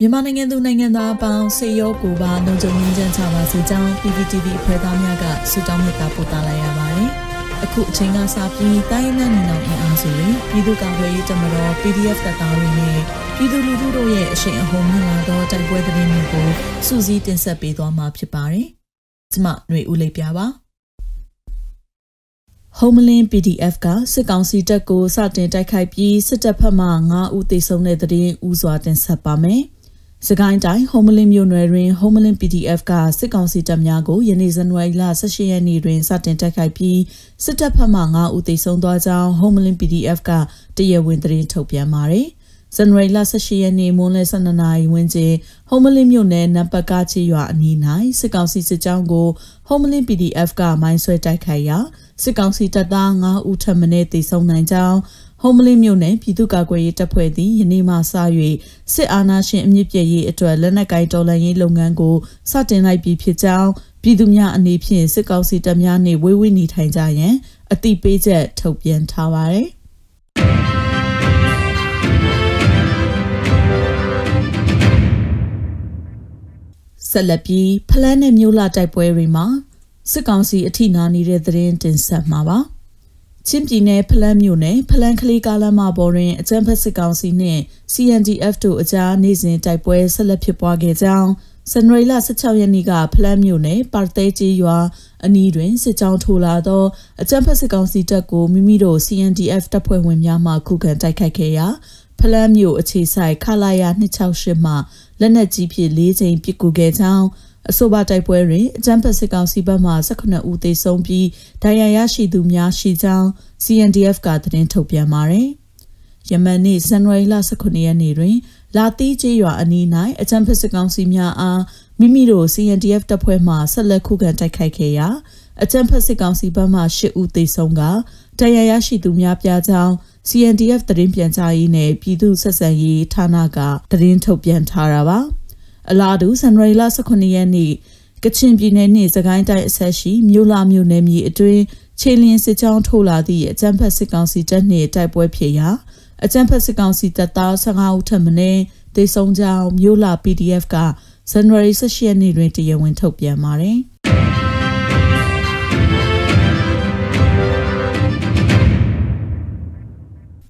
မြန်မာနိုင်ငံသူနိုင်ငံသားအပေါင်းစေရောကိုပါလုံခြုံရေးချမ်းချပါစေကြောင်း PPTV အဖွဲ့သားများကဆုတောင်းမေတ္တာပို့သလိုက်ရပါတယ်။အခုအချိန်ကစပြီးတိုင်းနဲ့နေအောင်အင်အားစုတွေပြည်သူ့ကာကွယ်ရေးတပ်မတော် PDF တပ်သားတွေနဲ့ပြည်သူလူထုတို့ရဲ့အရှိန်အဟုန်မြင့်လာသောတိုက်ပွဲသတင်းတွေကိုစူးစီးတင်ဆက်ပေးသွားမှာဖြစ်ပါတယ်။ကျမຫນွေဦးလေးပြပါ။ Homeland PDF ကစစ်ကောင်စီတပ်ကိုစတင်တိုက်ခိုက်ပြီးစစ်တပ်ဖက်မှ9ဦးသေဆုံးတဲ့တဲ့ရင်ဥစွာတင်ဆက်ပါမယ်။ စကိုင်းတိုင်းဟုံးမလင်းမြို့နယ်တွင်ဟုံးမလင်း PDF ကစစ်ကောင်စီတပ်များကိုယနေ့ဇန်နဝါရီလ18ရက်နေ့တွင်စတင်တိုက်ခိုက်ပြီးစစ်တပ်ဖက်မှ9ဦးသေဆုံးသွားကြောင်းဟုံးမလင်း PDF ကတရဝင်းသတင်းထုတ်ပြန်ပါတယ်။ ဇန်နဝါရီလ18ရက်နေ့မွန်းလယ်12နာရီဝန်းကျင်ဟုံးမလင်းမြို့နယ်နံပါတ်ကချေရွာအနီး၌စစ်ကောင်စီစစ်ကြောင်းကိုဟုံးမလင်း PDF ကမိုင်းဆွဲတိုက်ခိုက်ရာစစ်ကောင်စီတပ်သား9ဦးထပ်မံသေဆုံးနိုင်ကြောင်းဟုံးမလင်းမြို့နယ်ပြည်သူ့ကာကွယ်ရေးတပ်ဖွဲ့သည်ယနေ့မှစ၍စစ်အာဏာရှင်အမြင့်ပြည့်ရေးအတွက်လက်နက်ကိုင်တော်လှန်ရေးလုပ်ငန်းကိုစတင်လိုက်ပြီးဖြစ်ကြောင်းပြည်သူများအနေဖြင့်စစ်ကောင်စီတပ်များနှင့်ဝေးဝေးနေထိုင်ကြရန်အတိပေးချက်ထုတ်ပြန်ထားပါသည် ဆက်လက်ပြီးဖလန်းနဲ့မြို့လာတိုက်ပွဲတွေမှာစစ်ကောင်စီအထိနာနေတဲ့သတင်းတင်ဆက်မှာပါ။ချင်းပြည်နယ်ဖလန်းမြို့နယ်ဖလန်းကလေးကားလမ်းမပေါ်တွင်အကြမ်းဖက်စစ်ကောင်စီနှင့် CNDF တို့အကြားနေစဉ်တိုက်ပွဲဆက်လက်ဖြစ်ပွားခဲ့ကြောင်းဇန်နဝါရီလ16ရက်နေ့ကဖလန်းမြို့နယ်ပါတဲကြီးရွာအနီးတွင်စစ်ကြောင်းထိုးလာသောအကြမ်းဖက်စစ်ကောင်စီတပ်ကိုမိမိတို့ CNDF တပ်ဖွဲ့ဝင်များမှခုခံတိုက်ခိုက်ခဲ့ရာဖလန်းမြို့အခြေဆိုင်ခလာယာ268မှ လက်နက်ကြီးဖြင့်၄ချိန်ပစ်ကူခဲ့ကြောင်းအဆိုပါတိုက်ပွဲတွင်အကြမ်းဖက်စစ်ကောင်စီဘက်မှ18ဦးသေဆုံးပြီးဒဏ်ရာရရှိသူများရှိကြောင်း CNDF ကသတင်းထုတ်ပြန်ပါတယ်။ယမန်နေ့ဇန်နဝါရီလ18ရက်နေ့တွင် လာတီးကျေးရွာအနီး၌အကြမ်းဖက်စစ်ကောင်စီများအားမိမိတို့ CNDF တပ်ဖွဲ့မှဆက်လက်ခုခံတိုက်ခိုက်ခဲ့ရာအကြမ်းဖက်စစ်ကောင်စီဘက်မှ10ဦးသေဆုံးကဒဏ်ရာရရှိသူများပြားကြောင်း CNDF သတင်းပြန်ကြားရေးနဲ့ပြည်သူ့ဆက်ဆံရေးဌာနကသတင်းထုတ်ပြန်ထားတာပါ။အလားတူဇန်နဝါရီလ18ရက်နေ့ကချင်ပြည်နယ်နှင့်စကိုင်းတိုင်းအဆက်ရှိမြို့လာမြို့နယ်မြေအတွင်းခြေလင်းစစ်ကြောင်းထိုးလာသည့်အကြမ်းဖက်စစ်ကောင်စီတပ်နှင့်တိုက်ပွဲဖြစ်ရာအကြမ်းဖက်စစ်ကောင်စီတပ်သား15ဦးထပ်မံတေဆုံးကြောင်းမြို့လာ PDF ကဇန်နဝါရီ18ရက်နေ့တွင်တရားဝင်ထုတ်ပြန်ပါတယ်။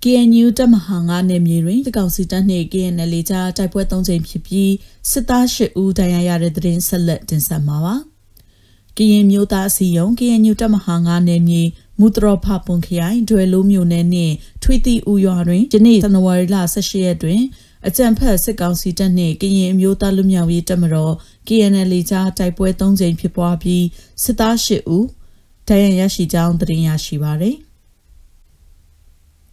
KNU တပ်မဟာ9နယ်မြေတွင်တကောင်စီတပ်နှင့် KNL ကြားတိုက်ပွဲ၃ချိန်ဖြစ်ပြီးစစ်သား၈ဦးဒဏ်ရာရတဲ့တဲ့ရင်ဆက်လက်တင်ဆက်မှာပါ။ကရင်မျိုးသားအစည်းအရုံး KNU တပ်မဟာ9နယ်မြေမူတရဖပွန်ခရိုင်ဒွယ်လိုးမြို့နယ်နှင့်ထွေတီဦးရွာတွင်ယနေ့ဇန်နဝါရီလ18ရက်တွင်အကြံဖက်စစ်ကောင်စီတပ်နှင့်ကရင်အမျိုးသားလူမျိုးရေးတပ်မတော် KNL ကြားတိုက်ပွဲ၃ကြိမ်ဖြစ်ပွားပြီးစစ်သား၈ဦးဒဏ်ရာရရှိကြောင်းသတင်းရရှိပါသည်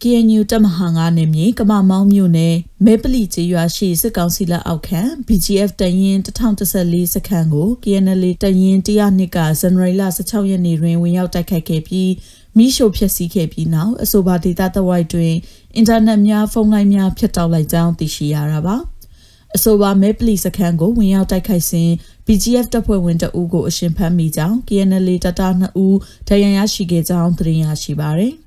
KNU တပ်မဟာ9နယ်မြေကမမောင်းမြို့နယ်မဲပလီကျေးရွာရှိစစ်ကောင်စီလက်အောက်ခံ BGF တရင်1014စခန်းကို KNL တရင်102ကဇန်နဝါရီလ16ရက်နေ့တွင်ဝင်ရောက်တိုက်ခိုက်ခဲ့ပြီးမိရှို့ဖျက်ဆီးခဲ့ပြီးနောက်အဆိုပါဒေသတဝိုက်တွင်အင်တာနက်များဖုန်းလိုင်းများဖျက်တောက်လိုက်ကြောင်းသိရှိရတာပါအဆိုပါမဲပလီစခန်းကိုဝင်ရောက်တိုက်ခိုက်စဉ် BGF တပ်ဖွဲ့ဝင်တအူးကိုအရှင်ဖမ်းမိကြောင်း KNL တတ2ဦးဒဏ်ရာရရှိခဲ့ကြောင်းသိရရှိပါသည်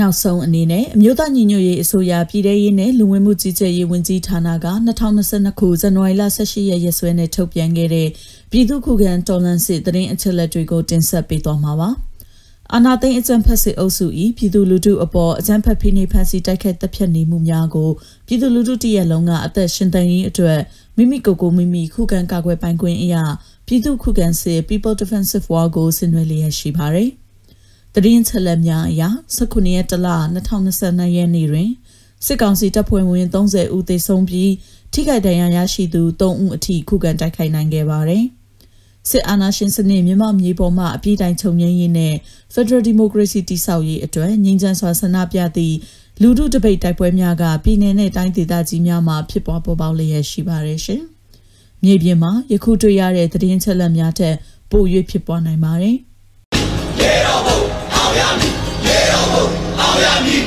နောက်ဆုံးအနေနဲ့အမျိုးသားညီညွတ်ရေးအစိုးရပြည်ထရေးနဲ့လူဝင်မှုကြီးကြပ်ရေးဝန်ကြီးဌာနက2022ခုဇန်နဝါရီလ18ရက်ရက်စွဲနဲ့ထုတ်ပြန်ခဲ့တဲ့ပြည်သူ့ခုခံတော်လှန်စစ်တရင်အချက်လက်တွေကိုတင်ဆက်ပေးသွားမှာပါ။အာနာသိန်းအကြံဖက်စစ်အုပ်စု၏ပြည်သူလူထုအပေါ်အကြံဖက်ဖိနှိပ်ဖန်ဆီးတိုက်ခိုက်တပ်ဖြတ်နေမှုများကိုပြည်သူလူထုတရက်လုံးကအသက်ရှင်သန်ရေးအတွက်မိမိကိုယ်ကိုမိမိခုခံကာကွယ်ပိုင်ခွင့်အရာပြည်သူခုခံစစ် People Defensive War ကိုဆင်နွှဲလျက်ရှိပါတယ်။ သတင်းချက်လက်များအရ19ရက်တလ2022ရက်နေ့တွင်စစ်ကောင်စီတပ်ဖွဲ့ဝင်30ဦးသေဆုံးပြီးထိခိုက်ဒဏ်ရာရရှိသူ3ဦးအထိခုခံတိုက်ခိုက်နိုင်ခဲ့ပါတယ်။စစ်အာဏာရှင်စနစ်မြန်မာမြေပေါ်မှအပြည့်တိုင်ချုပ်ငြိမ်းရေးနဲ့ Federal Democracy တည်ဆောက်ရေးအတွက်ငြိမ်းချမ်းစွာဆန္ဒပြသည့်လူထုတပိတ်တိုက်ပွဲများကပြည်내နဲ့တိုင်းဒေသကြီးများမှာဖြစ်ပွားပေါ်ပေါက်လျက်ရှိပါတယ်ရှင်။မြေပြင်မှာယခုတွေ့ရတဲ့သတင်းချက်လက်များထက်ပို၍ဖြစ်ပွားနိုင်ပါတယ်။ရေတော်ဘုံ အောင်ရမည်ရေတော်ဘုံအောင်ရမည်